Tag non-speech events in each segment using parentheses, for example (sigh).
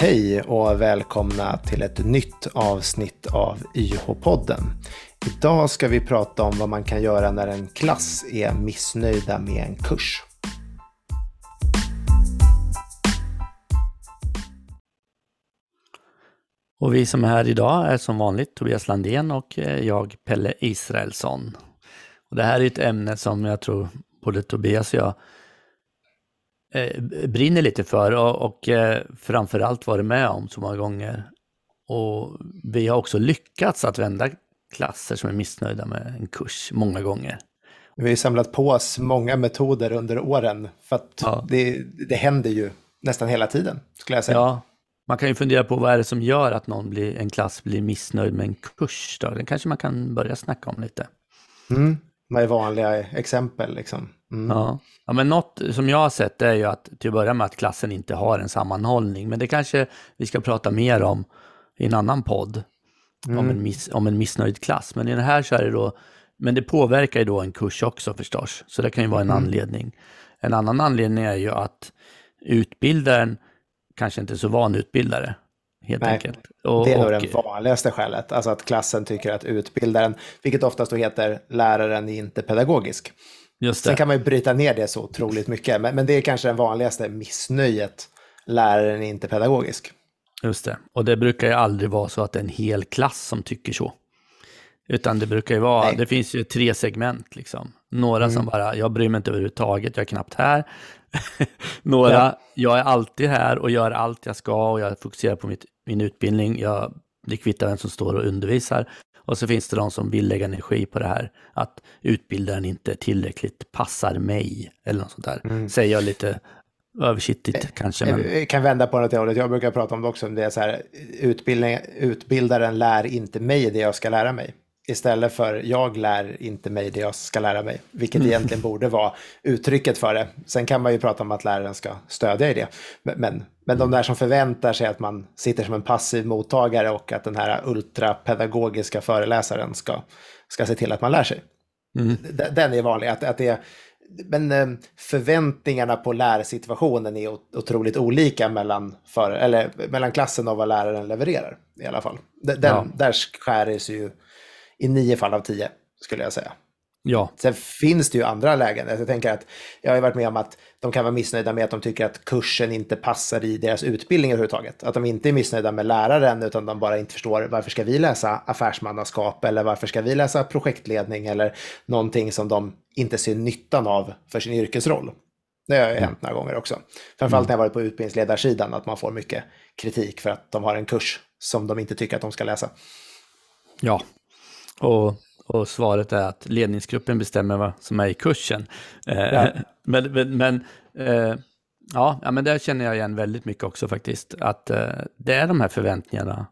Hej och välkomna till ett nytt avsnitt av YH-podden. Idag ska vi prata om vad man kan göra när en klass är missnöjda med en kurs. Och vi som är här idag är som vanligt Tobias Landén och eh, jag Pelle Israelsson. Och det här är ett ämne som jag tror både Tobias och jag brinner lite för och, och eh, framförallt varit med om så många gånger. Och vi har också lyckats att vända klasser som är missnöjda med en kurs många gånger. Vi har samlat på oss många metoder under åren för att ja. det, det händer ju nästan hela tiden skulle jag säga. Ja, man kan ju fundera på vad är det som gör att någon blir, en klass blir missnöjd med en kurs. Då? Det kanske man kan börja snacka om lite. Mm. Är vanliga exempel liksom? Mm. Ja. ja, men något som jag har sett är ju att till att börja med att klassen inte har en sammanhållning. Men det kanske vi ska prata mer om i en annan podd. Mm. Om, en miss, om en missnöjd klass. Men i det här så är det då, men det påverkar ju då en kurs också förstås. Så det kan ju vara en mm. anledning. En annan anledning är ju att utbildaren kanske inte är så van utbildare. Helt Nej, enkelt. Och, det är nog det vanligaste skälet. Alltså att klassen tycker att utbildaren, vilket oftast då heter läraren är inte pedagogisk. Just det. Sen kan man ju bryta ner det så otroligt mycket, men, men det är kanske det vanligaste missnöjet. Läraren är inte pedagogisk. Just det, och det brukar ju aldrig vara så att det är en hel klass som tycker så. Utan det brukar ju vara, Nej. det finns ju tre segment liksom. Några mm. som bara, jag bryr mig inte överhuvudtaget, jag är knappt här. (laughs) Några, ja. jag är alltid här och gör allt jag ska och jag fokuserar på mitt, min utbildning. Jag, det kvittar vem som står och undervisar. Och så finns det de som vill lägga energi på det här, att utbildaren inte tillräckligt passar mig, eller något sånt där. Mm. Säger jag lite översiktligt eh, kanske. Men... Jag kan vända på det hållet. Jag brukar prata om det också. Det är så här, utbildning, utbildaren lär inte mig det jag ska lära mig istället för jag lär inte mig det jag ska lära mig, vilket mm. egentligen borde vara uttrycket för det. Sen kan man ju prata om att läraren ska stödja i det. Men, men, de där som förväntar sig att man sitter som en passiv mottagare och att den här ultrapedagogiska föreläsaren ska, ska se till att man lär sig. Mm. Den är vanlig, att, att det men eh, förväntningarna på lärsituationen är otroligt olika mellan, för, eller, mellan klassen och vad läraren levererar i alla fall. Den, ja. Där skär det sig ju i nio fall av tio, skulle jag säga. Ja. Sen finns det ju andra lägen. Jag tänker att jag har varit med om att de kan vara missnöjda med att de tycker att kursen inte passar i deras utbildning överhuvudtaget. Att de inte är missnöjda med läraren utan de bara inte förstår varför ska vi läsa affärsmannaskap eller varför ska vi läsa projektledning eller någonting som de inte ser nyttan av för sin yrkesroll. Det har ju mm. hänt några gånger också. Framförallt när jag varit på utbildningsledarsidan att man får mycket kritik för att de har en kurs som de inte tycker att de ska läsa. Ja, och, och svaret är att ledningsgruppen bestämmer vad som är i kursen. Eh, ja. (laughs) men men, men eh, ja, men där känner jag igen väldigt mycket också faktiskt. Att eh, det är de här förväntningarna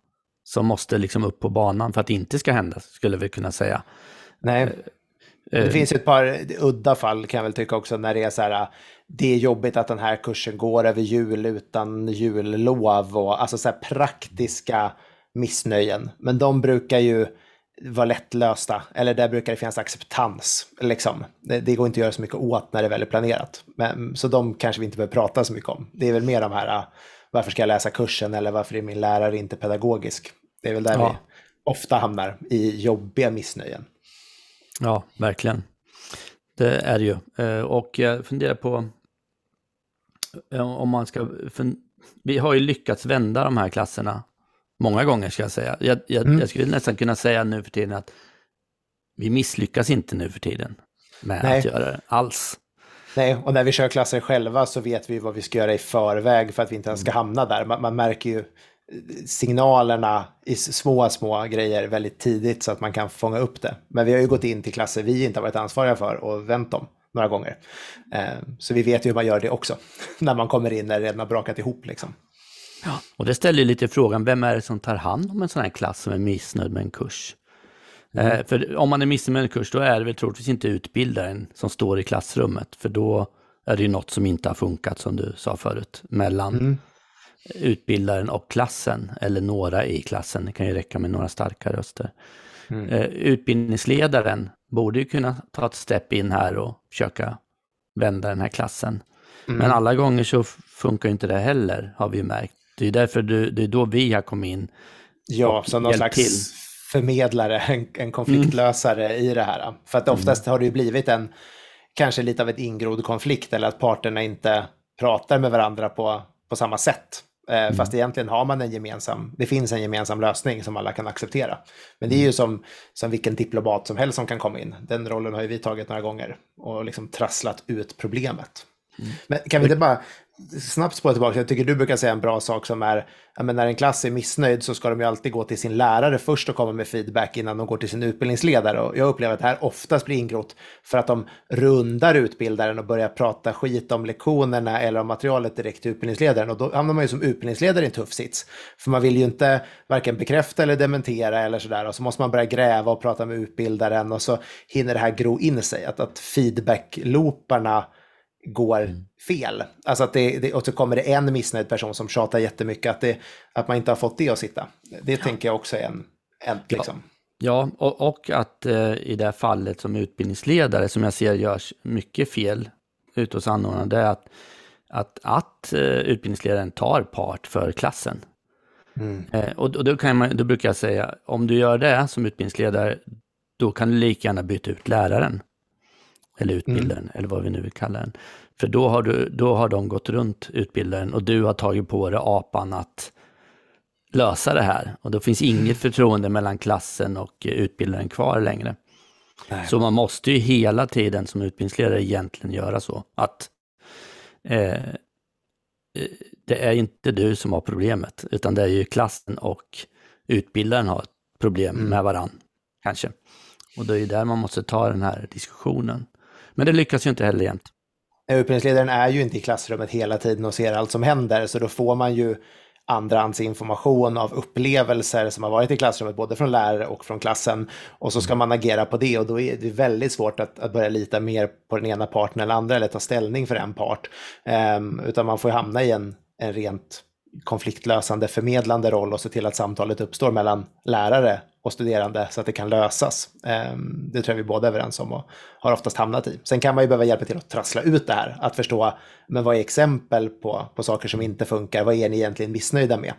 som måste liksom upp på banan för att det inte ska hända, skulle vi kunna säga. Nej. Det finns ett par udda fall kan jag väl tycka också när det är så här, det är jobbigt att den här kursen går över jul utan jullov och alltså så här praktiska missnöjen. Men de brukar ju, vara lättlösta, eller där brukar det finnas acceptans. Liksom. Det, det, går inte att göra så mycket åt när det väl är planerat. Men, så de kanske vi inte behöver prata så mycket om. Det är väl mer de här, ah, varför ska jag läsa kursen eller varför är min lärare inte pedagogisk? Det är väl där ja. vi ofta hamnar i jobbiga missnöjen. Ja, verkligen. Det är det ju. Eh, och jag funderar på eh, om man ska... Vi har ju lyckats vända de här klasserna Många gånger ska jag säga. Jag, jag, mm. jag skulle nästan kunna säga nu för tiden att vi misslyckas inte nu för tiden med Nej. att göra det alls. Nej, och när vi kör klasser själva så vet vi vad vi ska göra i förväg för att vi inte ens ska mm. hamna där. Man, man märker ju signalerna i små, små grejer väldigt tidigt så att man kan fånga upp det. Men vi har ju gått in till klasser vi inte har varit ansvariga för och vänt dem några gånger. Eh, så vi vet ju hur man gör det också, (laughs) när man kommer in när det redan har brakat ihop. Liksom. Ja. Och det ställer lite frågan, vem är det som tar hand om en sån här klass som är missnöjd med en kurs? Mm. Eh, för om man är missnöjd med en kurs, då är det väl troligtvis inte utbildaren som står i klassrummet, för då är det ju något som inte har funkat, som du sa förut, mellan mm. utbildaren och klassen, eller några i klassen. Det kan ju räcka med några starka röster. Mm. Eh, utbildningsledaren borde ju kunna ta ett step in här och försöka vända den här klassen. Mm. Men alla gånger så funkar inte det heller, har vi märkt Det är därför du, det är då vi har kommit in. Ja, som någon slags till. förmedlare, en, en konfliktlösare mm. i det här. För att oftast mm. har det ju blivit en, kanske lite av ett ingrodd konflikt eller att parterna inte pratar med varandra på, på samma sätt. Eh, mm. Fast egentligen har man en gemensam, det finns en gemensam lösning som alla kan acceptera. Men det är ju som, som vilken diplomat som helst som kan komma in. Den rollen har ju vi tagit några gånger och liksom trasslat ut problemet. Mm. Men kan vi inte bara snabbt spåra tillbaka, jag tycker du brukar säga en bra sak som är, men när en klass är missnöjd så ska de ju alltid gå till sin lärare först och komma med feedback innan de går till sin utbildningsledare. Och jag upplever att det här oftast blir ingrott för att de rundar utbildaren och börjar prata skit om lektionerna eller om materialet direkt till utbildningsledaren. Och då hamnar man ju som utbildningsledare i en tuff sits. För man vill ju inte varken bekräfta eller dementera eller sådär. Och så måste man börja gräva och prata med utbildaren och så hinner det här gro in sig. Att, att feedback-looparna går mm. fel. Alltså att det, det, och så kommer det en missnöjd person som tjatar jättemycket att, det, att man inte har fått det att sitta. Det ja. tänker jag också är en, en liksom. Ja, och, och att eh, i det här fallet som utbildningsledare som jag ser görs mycket fel ute hos anordnarna, det är att, att, att eh, utbildningsledaren tar part för klassen. Mm. Eh, och, och då, kan man, då brukar jag säga, om du gör det som utbildningsledare, då kan du lika gärna byta ut läraren. Eller utbildaren, mm. eller vad vi nu vill kalla den. För då har, du, då har de gått runt utbildaren och du har tagit på dig apan att lösa det här. Och då finns inget förtroende mellan klassen och utbildaren kvar längre. Nej. Så man måste ju hela tiden som utbildningsledare egentligen göra så att eh, eh det är inte du som har problemet, utan det är ju klassen och utbildaren har problem mm. med varann, kanske. Och det är ju där man måste ta den här diskussionen. Men det lyckas ju inte heller jämt. Utbildningsledaren är ju inte i klassrummet hela tiden och ser allt som händer, så då får man ju andrahandsinformation av upplevelser som har varit i klassrummet, både från lärare och från klassen. Och så ska man agera på det och då är det väldigt svårt att, att börja lita mer på den ena parten eller andra eller ta ställning för en part. Um, utan man får hamna i en, en rent konfliktlösande, förmedlande roll och se till att samtalet uppstår mellan lärare och studerande så att det kan lösas. Ehm, det tror jag vi båda är överens om och har oftast hamnat i. Sen kan man ju behöva hjälpa till att trassla ut det här, att förstå men vad är exempel på, på saker som inte funkar, vad är ni egentligen missnöjda med?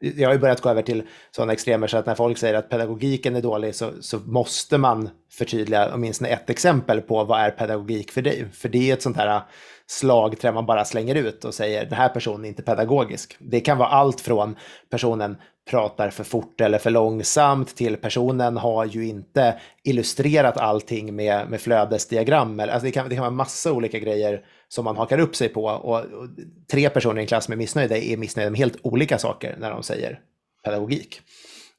Jag har ju börjat gå över till sådana extremer så att när folk säger att pedagogiken är dålig så, så måste man förtydliga åtminstone ett exempel på vad är pedagogik för dig? För det är ett sånt här slagträ man bara slänger ut och säger den här personen är inte pedagogisk. Det kan vara allt från personen pratar för fort eller för långsamt till personen har ju inte illustrerat allting med, med flödesdiagram. Alltså det, kan, det kan vara massa olika grejer som man hakar upp sig på och, och tre personer i en klass med missnöjda är missnöjda med helt olika saker när de säger pedagogik.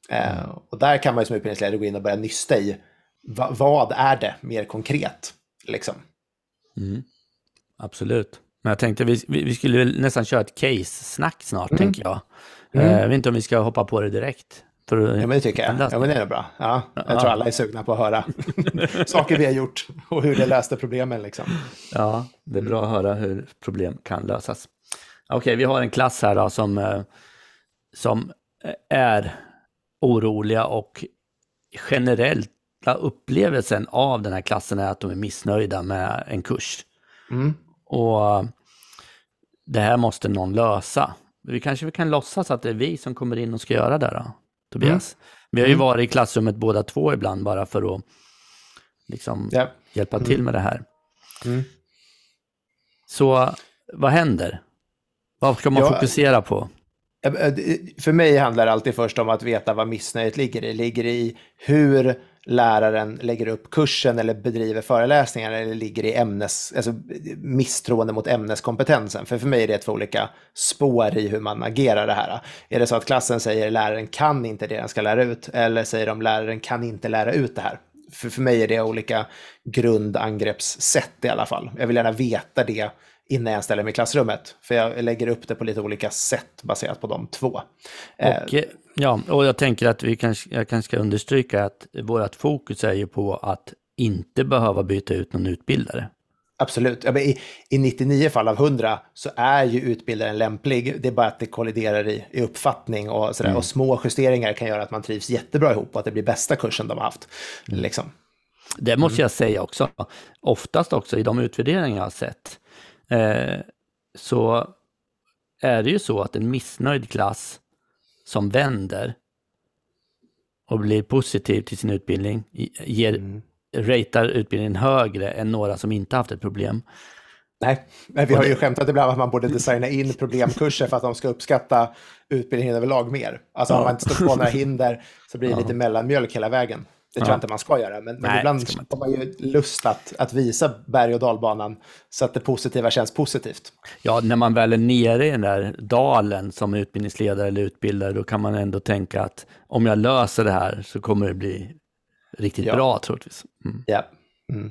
Eh, mm. och där kan man ju som utbildningsledare gå in och börja nysta i va, vad är det mer konkret? Liksom. Mm. Absolut. Men jag tänkte vi, vi skulle nästan köra ett case-snack snart, mm. tänker jag. Mm. Eh, jag vet inte om vi ska hoppa på det direkt. För ja, men det tycker jag. Ja, men det är bra. Ja, jag ja. tror alla är sugna på att höra (laughs) saker vi har gjort och hur det löste problemen. Liksom. Ja, det är bra att höra hur problem kan lösas. Okej, okay, vi har en klass här då, som, eh, som är oroliga och generellt upplevelsen av den här klassen är att de är missnöjda med en kurs. Mm. Och det här måste någon lösa. Vi kanske kan låtsas att det är vi som kommer in och ska göra det då, Tobias. Mm. Vi har ju mm. varit i klassrummet båda två ibland bara för att liksom yeah. hjälpa till mm. med det här. Mm. Så vad händer? Vad ska man ja, fokusera på? För mig handlar det alltid först om att veta vad missnöjet ligger i. Ligger i hur läraren lägger upp kursen eller bedriver föreläsningar eller ligger i ämnes, alltså misstroende mot ämneskompetensen. För för mig är det två olika spår i hur man agerar det här. Är det så att klassen säger läraren kan inte det den ska lära ut eller säger de läraren kan inte lära ut det här? För, för mig är det olika grundangreppssätt i alla fall. Jag vill gärna veta det innan jag ställer mig i klassrummet. För jag lägger upp det på lite olika sätt baserat på de två. Och, eh, ja, och jag tänker att vi kanske, jag kanske ska understryka att vårt fokus är ju på att inte behöva byta ut någon utbildare. Absolut. I, I 99 fall av 100 så är ju utbildaren lämplig. Det är bara att det kolliderar i, i uppfattning och, sådär. Mm. och små justeringar kan göra att man trivs jättebra ihop och att det blir bästa kursen de har haft. Mm. Liksom. Det måste mm. jag säga också. Oftast också i de utvärderingar jag har sett eh, så är det ju så att en missnöjd klass som vänder och blir positiv till sin utbildning ger, mm. ratear utbildningen högre än några som inte haft ett problem. Nej, men vi har ju skämtat ibland att man borde designa in problemkurser för att de ska uppskatta utbildningen överlag mer. Alltså ja. om man inte står på några (laughs) hinder så blir det ja. lite mellanmjölk hela vägen. Det tror jag inte man ska göra, men, men Nej, ibland har man ju lust att, att visa berg och dalbanan så att det positiva känns positivt. Ja, när man väl är nere i den där dalen som utbildningsledare eller utbildare, då kan man ändå tänka att om jag löser det här så kommer det bli riktigt ja. bra troligtvis. Mm. Ja. Mm.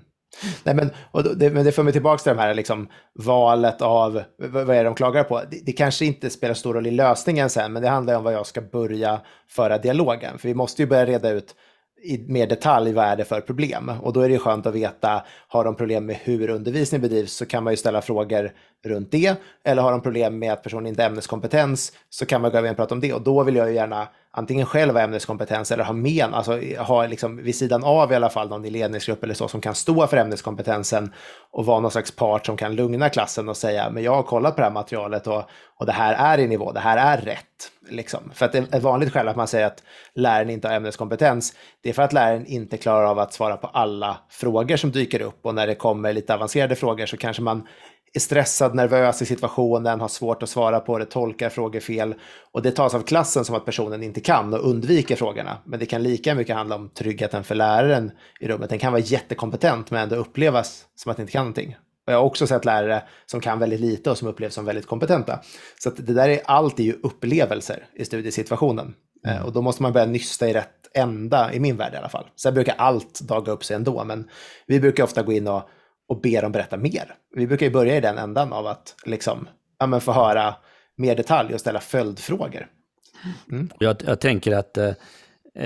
Nej, men, det, men det för mig tillbaka till det här liksom, valet av, vad är det de klagar på? Det, det, kanske inte spelar stor roll i lösningen sen, men det handlar om vad jag ska börja föra dialogen. För vi måste ju börja reda ut i mer detalj vad är det för problem. Och då är det skönt att veta, har de problem med hur undervisning bedrivs så kan man ju ställa frågor runt det. Eller har de problem med att personen inte har ämneskompetens så kan man gå över och prata om det. Och då vill jag ju gärna antingen själv har ämneskompetens eller har men, alltså har liksom vid sidan av i alla fall någon i ledningsgrupp eller så som kan stå för ämneskompetensen och vara någon slags part som kan lugna klassen och säga men jag har kollat på det här materialet och, och det här är i nivå, det här är rätt. Liksom. För att ett vanligt skäl att man säger att läraren inte har ämneskompetens, det är för att läraren inte klarar av att svara på alla frågor som dyker upp och när det kommer lite avancerade frågor så kanske man är stressad, nervös i situationen, har svårt att svara på det, tolkar frågor fel. Och det tas av klassen som att personen inte kan och undviker frågorna. Men det kan lika mycket handla om tryggheten för läraren i rummet. Den kan vara jättekompetent men ändå upplevas som att den inte kan någonting. Och jag har också sett lärare som kan väldigt lite och som upplevs som väldigt kompetenta. Så det där är, allt är ju upplevelser i studiesituationen. Mm. Eh, och då måste man börja nysta i rätt ända, i min värld i alla fall. Sen brukar allt daga upp sig ändå, men vi brukar ofta gå in och och be dem berätta mer. Vi brukar ju börja i den ändan av att liksom, ja, men få höra mer detalj och ställa följdfrågor. Mm. Jag, jag, tänker att eh,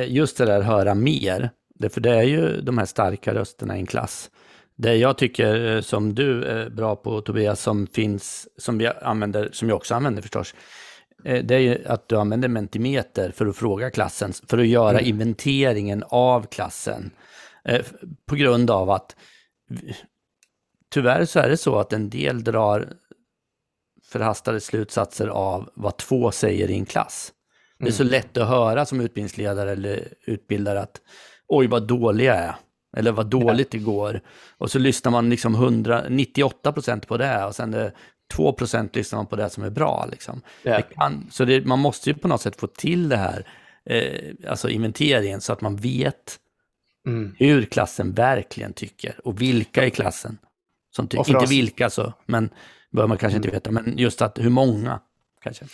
just det där höra mer, det, för det är ju de här starka rösterna i en klass. Det jag tycker eh, som du är bra på Tobias, som finns, som, vi använder, som jag också använder förstås, eh, det är ju att du använder Mentimeter för att fråga klassen, för att göra mm. inventeringen av klassen. På grund av att tyvärr så är det så att en del drar förhastade slutsatser av vad två säger i en klass. Det är så mm. lätt att höra som utbildningsledare eller utbildare att oj vad dålig jag är. Eller vad dåligt det går. Och så lyssnar man liksom 100, 98 på det och sen det 2 lyssnar man på det som är bra. Liksom. Ja. Kan, så det, man måste ju på något sätt få till det här, eh, alltså inventeringen, så att man vet mm. hur klassen verkligen tycker och vilka i klassen ty- inte vilka så, men bör man kanske inte mm. veta, men just att hur många kanske.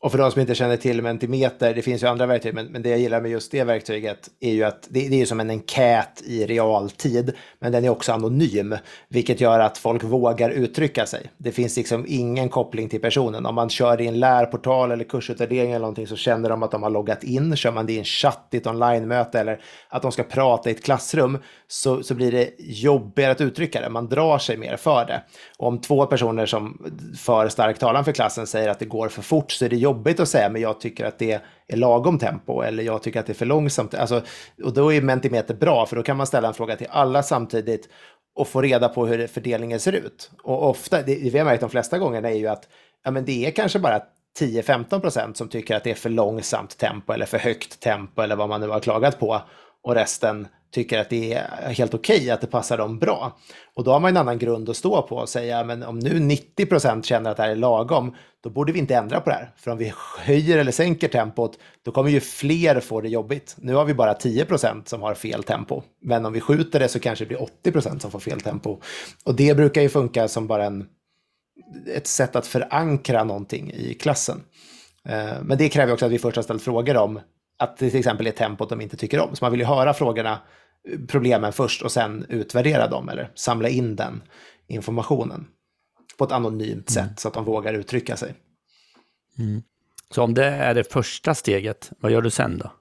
Och för de som inte känner till Mentimeter, det finns ju andra verktyg, men, men det jag gillar med just det verktyget är ju att det, det är som en enkät i realtid, men den är också anonym, vilket gör att folk vågar uttrycka sig. Det finns liksom ingen koppling till personen. Om man kör i en lärportal eller kursutvärdering eller någonting så känner de att de har loggat in. Kör man det i en chatt i ett online-möte eller att de ska prata i ett klassrum så, så blir det jobbigare att uttrycka det. Man drar sig mer för det. Och om två personer som för stark talan för klassen säger att det går för fort så är det jobbigt att säga, men jag tycker att det är lagom tempo eller jag tycker att det är för långsamt. Alltså, och då är Mentimeter bra, för då kan man ställa en fråga till alla samtidigt och få reda på hur fördelningen ser ut. Och ofta, det vi har märkt de flesta gångerna är ju att ja, men det är kanske bara 10-15 procent som tycker att det är för långsamt tempo eller för högt tempo eller vad man nu har klagat på. Och resten tycker att det är helt okej, okay, att det passar dem bra. Och då har man en annan grund att stå på och säga, men om nu 90 procent känner att det här är lagom, då borde vi inte ändra på det här. För om vi höjer eller sänker tempot, då kommer ju fler få det jobbigt. Nu har vi bara 10 procent som har fel tempo, men om vi skjuter det så kanske det blir 80 procent som får fel tempo. Och det brukar ju funka som bara en, ett sätt att förankra någonting i klassen. Eh, men det kräver också att vi först har ställt frågor om att det till exempel är tempot de inte tycker om. Så man vill ju höra frågorna, problemen först och sen utvärdera dem eller samla in den informationen på ett anonymt mm. sätt så att de vågar uttrycka sig. Mm. Så om det är det första steget, vad gör du sen då?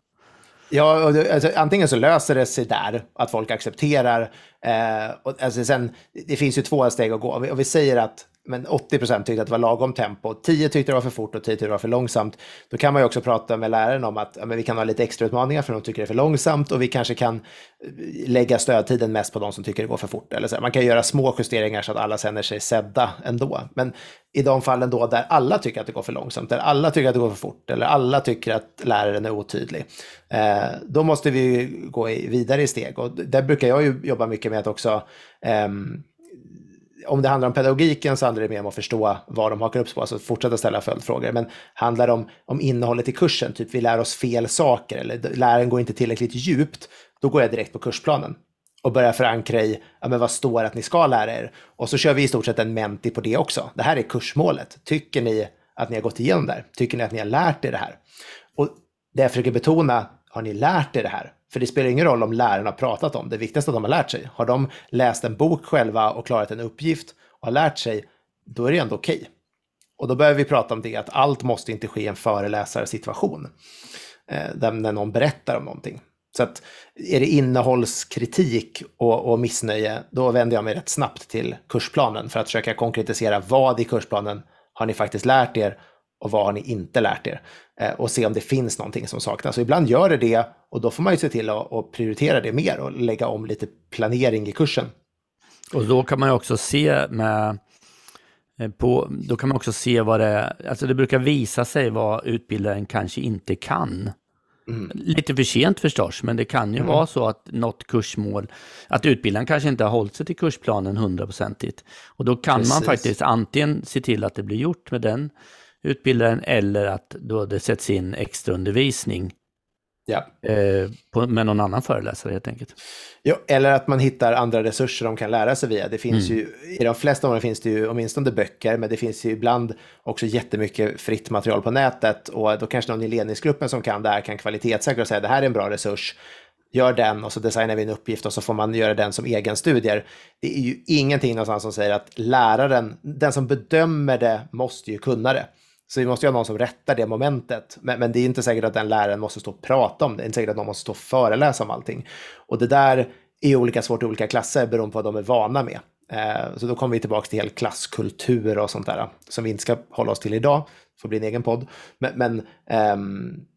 Ja, alltså, antingen så löser det sig där, att folk accepterar Eh, och, alltså, sen, det finns ju två steg att gå. Om vi, om vi säger att men 80 procent tyckte att det var lagom tempo. 10 tyckte det var för fort och 10 tyckte det var för långsamt. Då kan man ju också prata med läraren om att ja, men vi kan ha lite extra utmaningar för de tycker det är för långsamt och vi kanske kan eh, lägga stödtiden mest på de som tycker det går för fort. Eller så. Man kan göra små justeringar så att alla känner sig sedda ändå. Men i de fallen då där alla tycker att det går för långsamt, där alla tycker att det går för fort eller alla tycker att läraren är otydlig, eh, då måste vi gå vidare i steg. Och där brukar jag ju jobba mycket med att också eh, om det handlar om pedagogiken så handlar det mer om att förstå vad de hakar upp sig på, alltså fortsätta ställa följdfrågor. Men handlar det om, om innehållet i kursen, typ vi lär oss fel saker eller läraren går inte tillräckligt djupt, då går jag direkt på kursplanen och börjar förankra i ja, men vad står att ni ska lära er. Och så kör vi i stort sett en menti på det också. Det här är kursmålet. Tycker ni att ni har gått igenom det här? Tycker ni att ni har lärt er det här? Och det jag försöker betona, har ni lärt er det här? För det spelar ingen roll om lärarna har pratat om det, viktigaste att de har lärt sig. Har de läst en bok själva och klarat en uppgift och har lärt sig, då är det ändå okej. Okay. Och då behöver vi prata om det, att allt måste inte ske i en föreläsarsituation. Eh, där när någon berättar om någonting. Så att är det innehållskritik och, och missnöje, då vänder jag mig rätt snabbt till kursplanen för att försöka konkretisera vad i kursplanen har ni faktiskt lärt er och vad har ni inte lärt er? Eh, och se om det finns någonting som saknas. Och ibland gör det det och då får man ju se till att, prioritera det mer och lägga om lite planering i kursen. Och då kan man ju också se med eh, på, då kan man också se vad det alltså det brukar visa sig vad utbildaren kanske inte kan. Mm. Lite för sent förstås, men det kan ju mm. vara så att något kursmål, att utbildaren kanske inte har hållit sig till kursplanen hundraprocentigt. Och då kan Precis. man faktiskt antingen se till att det blir gjort med den utbildaren eller att då det sätts in extra undervisning ja. eh, på, med någon annan föreläsare helt enkelt. Ja, eller att man hittar andra resurser de kan lära sig via. Det finns mm. ju, I de flesta områden finns det ju åtminstone böcker, men det finns ju ibland också jättemycket fritt material på nätet och då kanske någon i ledningsgruppen som kan det här kan kvalitetssäkra och säga det här är en bra resurs gör den och så designar vi en uppgift och så får man göra den som egen studier. Det är ju ingenting någonstans som säger att läraren, den som bedömer det, måste ju kunna det. Så vi måste ju ha någon som rättar det momentet. Men, men, det är inte säkert att den läraren måste stå och prata om det. Det är inte säkert att någon måste stå och föreläsa om allting. Och det där är olika svårt i olika klasser beroende på vad de är vana med. Eh, så då kommer vi tillbaka till hel klasskultur och sånt där som vi inte ska hålla oss till idag. Det får bli en egen podd. Men, men eh,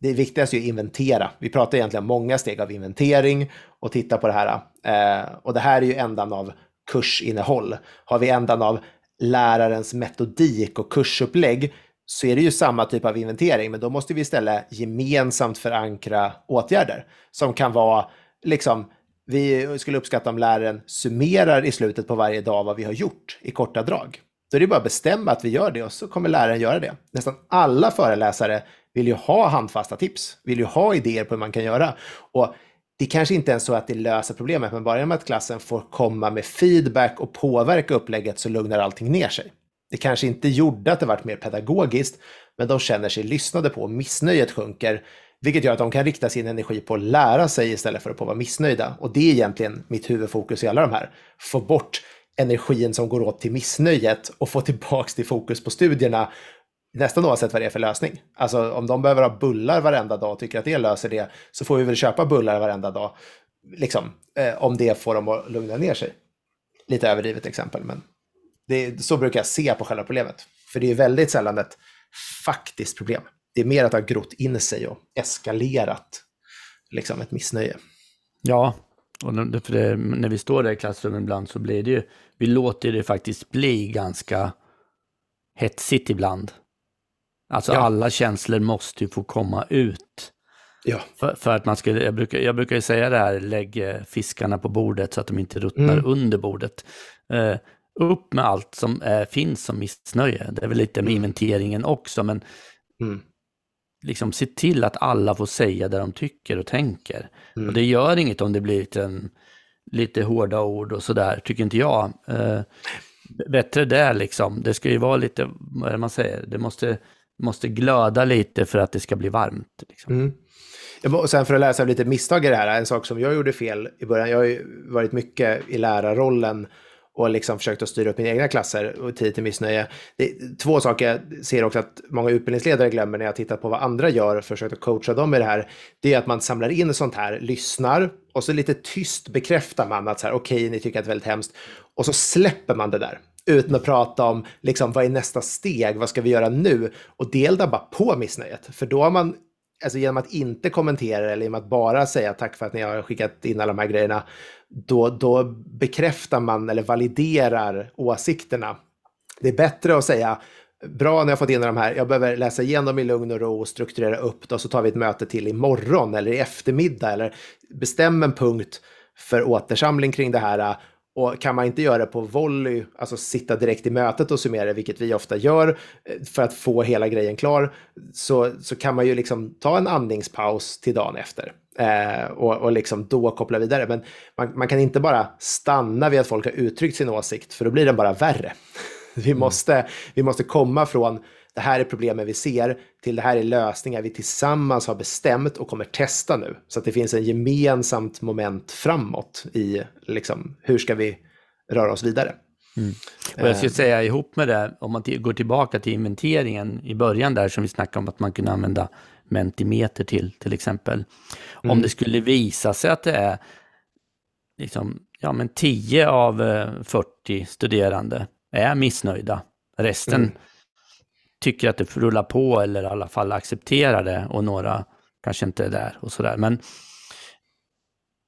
det viktigaste är att inventera. Vi pratar egentligen om många steg av inventering och titta på det här. Eh, och det här är ju ändan av kursinnehåll. Har vi ändan av lärarens metodik och kursupplägg så är det ju samma typ av inventering, men då måste vi istället gemensamt förankra åtgärder som kan vara liksom vi skulle uppskatta om läraren summerar i slutet på varje dag vad vi har gjort i korta drag. Då är det bara att bestämma att vi gör det och så kommer läraren göra det. Nästan alla föreläsare vill ju ha handfasta tips, vill ju ha idéer på hur man kan göra. Och det kanske inte är så att det löser problemet, men bara genom att klassen får komma med feedback och påverka upplägget så lugnar allting ner sig. Det kanske inte gjorde att det varit mer pedagogiskt, men de känner sig lyssnade på och missnöjet sjunker, vilket gör att de kan rikta sin energi på att lära sig istället för att på vara missnöjda. Och det är egentligen mitt huvudfokus i alla de här. Få bort energin som går åt till missnöjet och få tillbaks till fokus på studierna nästan oavsett vad det är för lösning. Alltså om de behöver ha bullar varenda dag och tycker att det löser det, så får vi väl köpa bullar varenda dag. Liksom, eh, om det får dem att lugna ner sig. Lite överdrivet exempel, men det, så brukar jag se på själva problemet. För det är väldigt sällan ett faktiskt problem. Det är mer att det har grott in sig och eskalerat liksom ett missnöje. Ja, och det, när vi står där i klassrummet ibland så blir det ju, vi låter det faktiskt bli ganska hetsigt ibland. Alltså ja. alla känslor måste ju få komma ut. Ja. För, för, att man skulle, jag brukar, jag brukar ju säga det här, lägg fiskarna på bordet så att de inte ruttnar mm. under bordet. Eh, upp med allt som eh, finns som missnöje. Det är väl lite med mm. inventeringen också, men mm. liksom se till att alla får säga det de tycker och tänker. Mm. Och det gör inget om det blir lite, lite hårda ord och sådär, tycker inte jag. Eh, bättre det liksom. Det ska ju vara lite, vad är det man säger, det måste, måste glöda lite för att det ska bli varmt. Liksom. Mm. Och sen för att läsa lite misstag i det här, en sak som jag gjorde fel i början, jag har ju varit mycket i lärarrollen och liksom försökt att styra upp mina egna klasser och tid till missnöje. Det är två saker jag ser också att många utbildningsledare glömmer när jag tittar på vad andra gör och försöker coacha dem i det här. Det är att man samlar in sånt här, lyssnar, och så lite tyst bekräftar man att så här, okej, okay, ni tycker att det är väldigt hemskt. Och så släpper man det där utan att prata om liksom, vad är nästa steg, vad ska vi göra nu? Och det eldar bara på missnöjet, för då har man alltså genom att inte kommentera eller genom att bara säga tack för att ni har skickat in alla de här grejerna, då, då bekräftar man eller validerar åsikterna. Det är bättre att säga bra när jag fått in de här, jag behöver läsa igenom i lugn och ro och strukturera upp det och så tar vi ett möte till imorgon eller i eftermiddag. Eller bestäm en punkt för återsamling kring det här och kan man inte göra det på volley, alltså sitta direkt i mötet och summera, vilket vi ofta gör eh, för att få hela grejen klar, så, så kan man ju liksom ta en andningspaus till dagen efter. Eh, och, och liksom då koppla vidare. Men man, man, kan inte bara stanna vid att folk har uttryckt sin åsikt, för då blir den bara värre. (laughs) Vi mm. måste, vi måste komma från det här är problemen vi ser, till det här är lösningar vi tillsammans har bestämt och kommer testa nu. Så att det finns en gemensamt moment framåt i liksom, hur ska vi röra oss vidare. Mm. Och jag skulle eh. säga ihop med det, om man går tillbaka till inventeringen i början där som vi snackade om att man kunde använda Mentimeter till, till exempel. Mm. Om det skulle visa sig att det är liksom, ja, men 10 av 40 eh, studerande är missnöjda. Resten mm tycker att det rullar på eller i alla fall accepterar det och några kanske inte är där och sådär. Men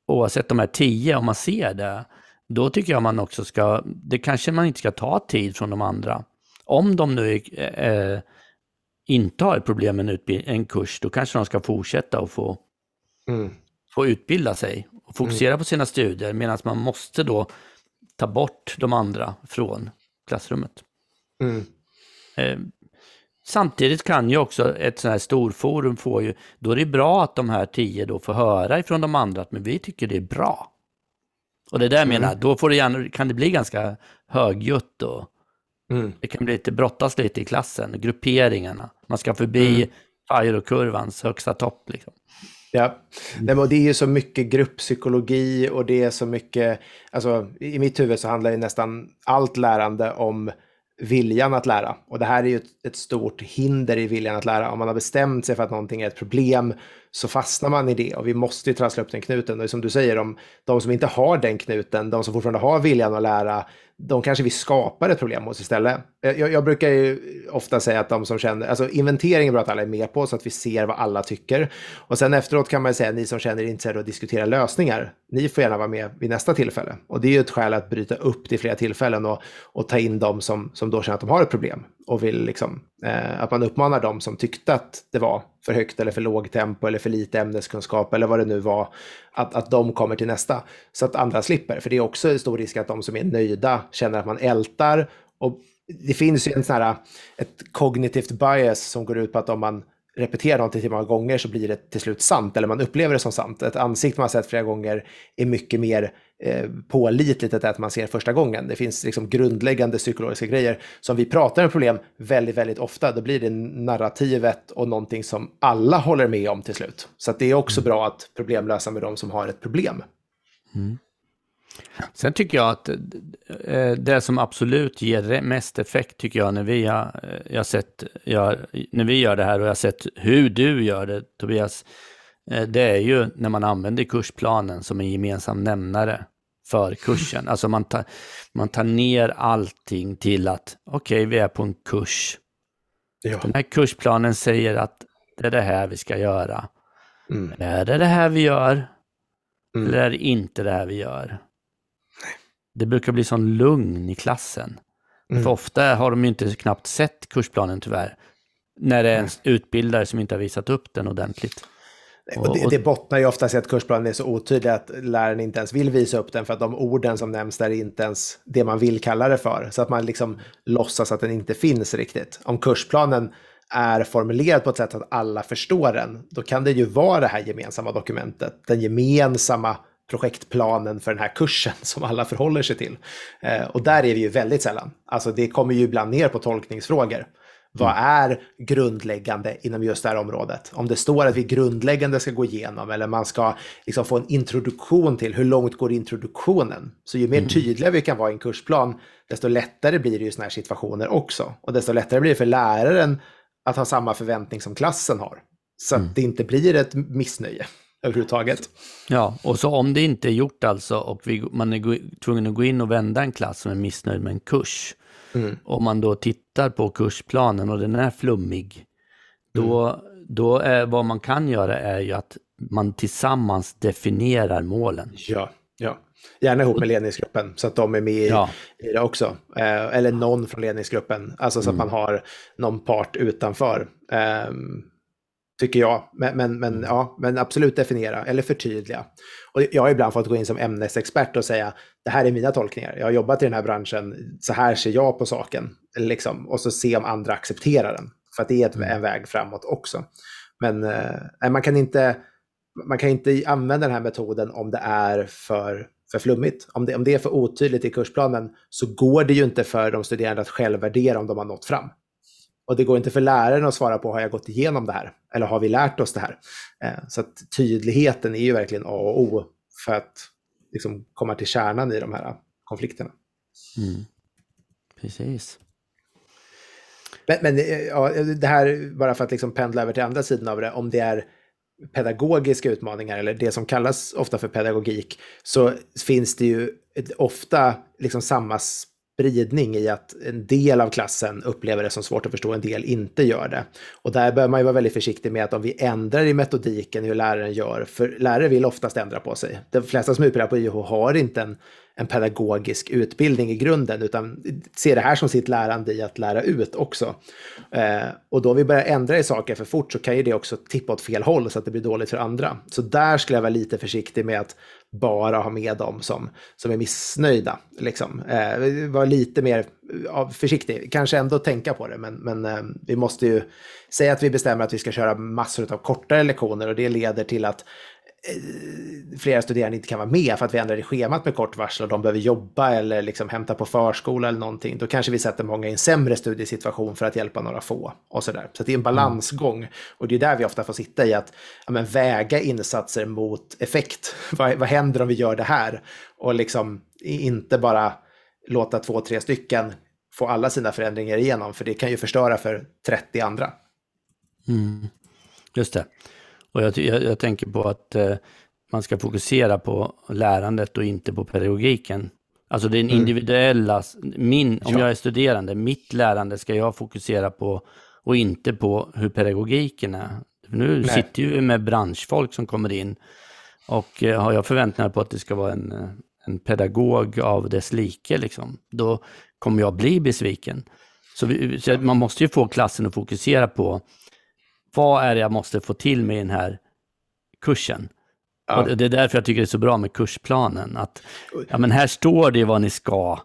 oavsett de här tio, om man ser det, då tycker jag man också ska, det kanske man inte ska ta tid från de andra. Om de nu eh, inte har ett problem med en, en kurs, då kanske de ska fortsätta och få, mm. få utbilda sig och fokusera mm. på sina studier, medan man måste då ta bort de andra från klassrummet. Mm. Eh, Samtidigt kan ju också ett sånt här storforum få ju, då är det bra att de här tio då får höra ifrån de andra att men vi tycker det är bra. Och det där mm. menar, då får det gärna, kan det bli ganska högljutt och mm. det kan bli lite brottas lite i klassen, grupperingarna. Man ska förbi mm. kurvans högsta topp liksom. Ja, Nej, och det är ju så mycket grupppsykologi och det är så mycket, alltså i mitt huvud så handlar ju nästan allt lärande om viljan att lära. Och det här är ju ett, ett, stort hinder i viljan att lära. Om man har bestämt sig för att någonting är ett problem så fastnar man i det och vi måste ju trassla upp den knuten. Och som du säger, de, de som inte har den knuten, de som fortfarande har viljan att lära, de kanske vi skapar ett problem hos istället. Eh, jag, jag, brukar ju ofta säga att de som känner, alltså inventering är bra att alla är med på så att vi ser vad alla tycker. Och sen efteråt kan man ju säga, ni som känner er intresserade att diskutera lösningar, ni får gärna vara med vid nästa tillfälle. Och det är ju ett skäl att bryta upp till flera tillfällen och, och ta in de som, som då känner att de har ett problem. Och vill liksom, eh, att man uppmanar de som tyckte att det var för högt eller för lågt tempo eller för lite ämneskunskap eller vad det nu var, att, att de kommer till nästa. Så att andra slipper, för det är också en stor risk att de som är nöjda känner att man ältar. Och det finns ju en sån här, ett kognitivt bias som går ut på att om man repeterar någonting till många gånger så blir det till slut sant, eller man upplever det som sant. Ett ansikte man har sett flera gånger är mycket mer pålitligt än att man ser första gången. Det finns liksom grundläggande psykologiska grejer. som vi pratar om problem väldigt, väldigt ofta, då blir det narrativet och någonting som alla håller med om till slut. Så det är också mm. bra att problemlösa med de som har ett problem. Mm. Sen tycker jag att eh, det som absolut ger mest effekt tycker jag när vi har, eh, jag sett, jag, när vi gör det här och jag har sett hur du gör det Tobias, eh, det är ju när man använder kursplanen som en gemensam nämnare för kursen. Alltså man tar, man tar ner allting till att okej, okay, vi är på en kurs. Ja. Den här kursplanen säger att det är det här vi ska göra. Mm. Är det det här vi gör? Mm. Eller är det inte det här vi gör? det brukar bli sån lugn i klassen. Mm. För ofta har de ju inte knappt sett kursplanen tyvärr. När det är en utbildare som inte har visat upp den ordentligt. Och det, det bottnar ju oftast i att kursplanen är så otydlig att läraren inte ens vill visa upp den för att de orden som nämns där är inte ens det man vill kalla det för. Så att man liksom låtsas att den inte finns riktigt. Om kursplanen är formulerad på ett sätt att alla förstår den, då kan det ju vara det här gemensamma dokumentet, den gemensamma projektplanen för den här kursen (laughs) som alla förhåller sig till. Eh, och där är vi ju väldigt sällan. Alltså det kommer ju ibland ner på tolkningsfrågor. Vad mm. är grundläggande inom just det här området? Om det står att vi grundläggande ska gå igenom eller man ska liksom få en introduktion till hur långt går introduktionen? Så ju mer mm. tydliga vi kan vara i en kursplan, desto lättare blir det ju sådana här situationer också. Och desto lättare blir det för läraren att ha samma förväntning som klassen har. Så mm. att det inte blir ett missnöje. (laughs) överhuvudtaget. Ja, och så om det inte är gjort alltså och vi, man är tvungen att gå in och vända en klass som är missnöjd med en kurs. Mm. Om man då tittar på kursplanen och den är flummig, då, mm. då är vad man kan göra är ju att man tillsammans definierar målen. Ja, ja. Gärna ihop med ledningsgruppen så att de är med i, ja. i det också. Eh, eller någon från ledningsgruppen, alltså så mm. att man har någon part utanför. Eh, tycker jag. Men, men, men, mm. ja, men absolut definiera eller förtydliga. Och jag har ibland fått gå in som ämnesexpert och säga det här är mina tolkningar. Jag har jobbat i den här branschen, så här ser jag på saken. Liksom, och så se om andra accepterar den. För att det är ett, mm. en väg framåt också. Men eh, man, kan inte, man kan inte använda den här metoden om det är för, för flummigt. Om det, om det är för otydligt i kursplanen så går det ju inte för de studerande att självvärdera om de har nått fram. Och det går inte för läraren att svara på, har jag gått igenom det här? Eller har vi lärt oss det här? Eh, så att tydligheten är ju verkligen A och O för att liksom komma till kärnan i de här konflikterna. Mm. Precis. Men, men eh, ja, det här, bara för att liksom pendla över till andra sidan av det, om det är pedagogiska utmaningar, eller det som kallas ofta för pedagogik, så finns det ju ofta liksom samma spridning i att en del av klassen upplever det som svårt att förstå, en del inte gör det. Och där bör man ju vara väldigt försiktig med att om vi ändrar i metodiken hur läraren gör, för lärare vill oftast ändra på sig. De flesta som utbildar på YH har inte en, en pedagogisk utbildning i grunden, utan ser det här som sitt lärande i att lära ut också. Eh, och då vi börjar ändra i saker för fort så kan ju det också tippa åt fel håll så att det blir dåligt för andra. Så där skulle jag vara lite försiktig med att bara ha med dem som, som är missnöjda. Liksom. Eh, var lite mer ja, försiktig, kanske ändå tänka på det, men, men eh, vi måste ju säga att vi bestämmer att vi ska köra massor av kortare lektioner och det leder till att flera studerande inte kan vara med för att vi ändrar i schemat med kort varsel och de behöver jobba eller liksom hämta på förskola eller någonting, då kanske vi sätter många i en sämre studiesituation för att hjälpa några få. och Så, där. så det är en balansgång och det är där vi ofta får sitta i att ja, men, väga insatser mot effekt. (laughs) vad, vad händer om vi gör det här? Och liksom inte bara låta två, tre stycken få alla sina förändringar igenom, för det kan ju förstöra för 30 andra. Mm. Just det. Och jag, jag, jag tänker på att eh, man ska fokusera på lärandet och inte på pedagogiken. Alltså den mm. individuella, min, om ja. jag är studerande, mitt lärande ska jag fokusera på och inte på hur pedagogiken är. Nu Nej. sitter ju med branschfolk som kommer in och eh, har jag förväntningar på att det ska vara en, eh, en pedagog av dess like, liksom, då kommer jag bli besviken. Så, vi, så man måste ju få klassen att fokusera på vad är det jag måste få till med den här kursen? Ja. Och det är därför jag tycker det är så bra med kursplanen. Att ja, men här står det vad ni ska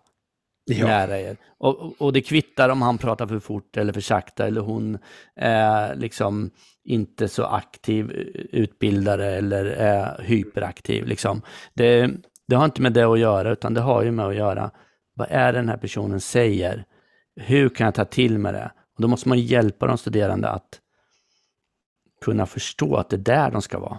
ja. lära er. Och, och det kvittar om han pratar för fort eller för sakta eller hon är liksom inte så aktiv utbildare eller är hyperaktiv. Liksom. Det, det har inte med det att göra, utan det har ju med att göra vad är det den här personen säger? Hur kan jag ta till mig det? Och då måste man hjälpa de studerande att kunna förstå att det är där de ska vara.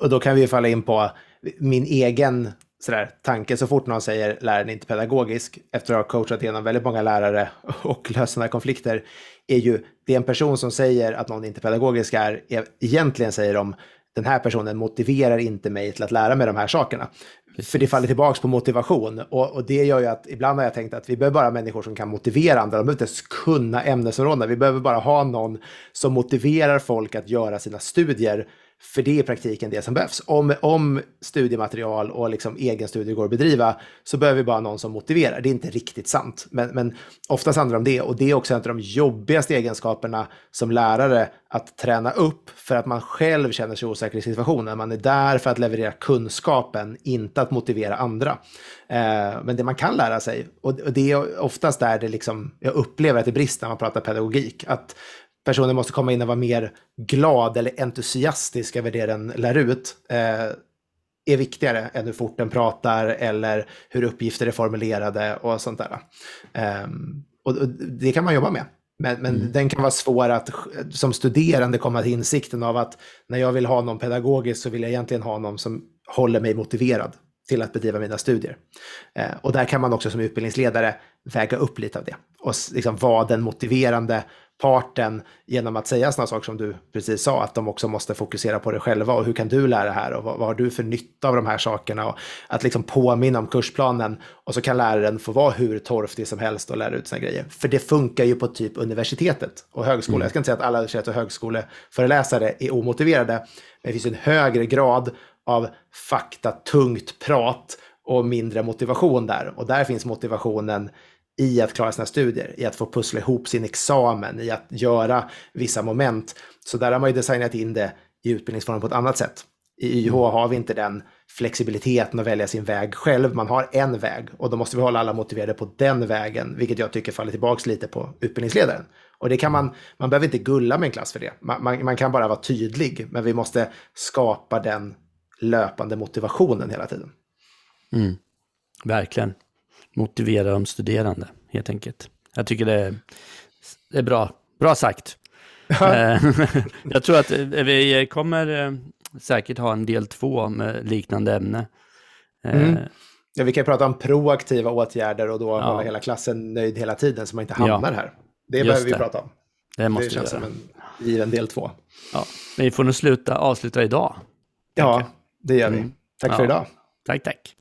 Och då kan vi falla in på min egen sådär, tanke så fort någon säger läraren är inte pedagogisk, efter att ha coachat igenom väldigt många lärare (laughs) och löst sådana konflikter, är ju det en person som säger att någon inte är pedagogisk är egentligen säger de den här personen motiverar inte mig till att lära mig de här sakerna. Precis. För det faller tillbaka på motivation. Och, och, det gör ju att ibland har jag tänkt att vi behöver bara människor som kan motivera andra. De behöver inte ens kunna ämnesområdena. Vi behöver bara ha någon som motiverar folk att göra sina studier för det är i praktiken det som behövs. Om, om studiematerial och liksom egen studie går att bedriva så behöver vi bara någon som motiverar. Det är inte riktigt sant, men, men oftast handlar det om det. Och det är också en av de jobbigaste egenskaperna som lärare att träna upp för att man själv känner sig osäker i situationen. Man är där för att leverera kunskapen, inte att motivera andra. Eh, men det man kan lära sig, och det är oftast där det liksom, jag upplever att det brister när man pratar pedagogik, att personen måste komma in och vara mer glad eller entusiastisk över det den lär ut eh, är viktigare än hur fort den pratar eller hur uppgifter är formulerade och sånt där. Um, och, och, det kan man jobba med. Men, men mm. den kan vara svår att som studerande komma till insikten av att när jag vill ha någon pedagogisk så vill jag egentligen ha någon som håller mig motiverad till att bedriva mina studier. Eh, och där kan man också som utbildningsledare väga upp lite av det och liksom vara den motiverande parten genom att säga sådana saker som du precis sa, att de också måste fokusera på det själva och hur kan du lära här och vad, vad har du för nytta av de här sakerna och att liksom påminna om kursplanen och så kan läraren få vara hur torftig som helst och lära ut sina grejer. För det funkar ju på typ universitetet och högskola. Mm. Jag ska inte säga att alla universitet och högskoleföreläsare är omotiverade, men det finns en högre grad av fakta, tungt prat och mindre motivation där. Och där finns motivationen i att klara sina studier, i att få pussla ihop sin examen, i att göra vissa moment. Så där har man ju designat in det i utbildningsformen på ett annat sätt. I YH mm. har vi inte den flexibiliteten att välja sin väg själv. Man har en väg och då måste vi hålla alla motiverade på den vägen, vilket jag tycker faller tillbaka lite på utbildningsledaren. Och det kan man, man behöver inte gulla med en klass för det. Man, man, man kan bara vara tydlig, men vi måste skapa den löpande motivationen hela tiden. Mm. Verkligen motivera de studerande, helt enkelt. Jag tycker det är, bra, bra sagt. Eh, (laughs) jag tror att vi kommer eh, säkert ha en del två med liknande ämne. Eh, mm. Ja, vi kan prata om proaktiva åtgärder och då ja. hålla hela klassen nöjd hela tiden så man inte hamnar ja. här. Det Just behöver vi det. prata om. Det, måste det känns som en given del två. Ja, men vi får nog sluta, avsluta idag. Ja, det gör vi. Mm. Tack ja. för idag. Tack, tack.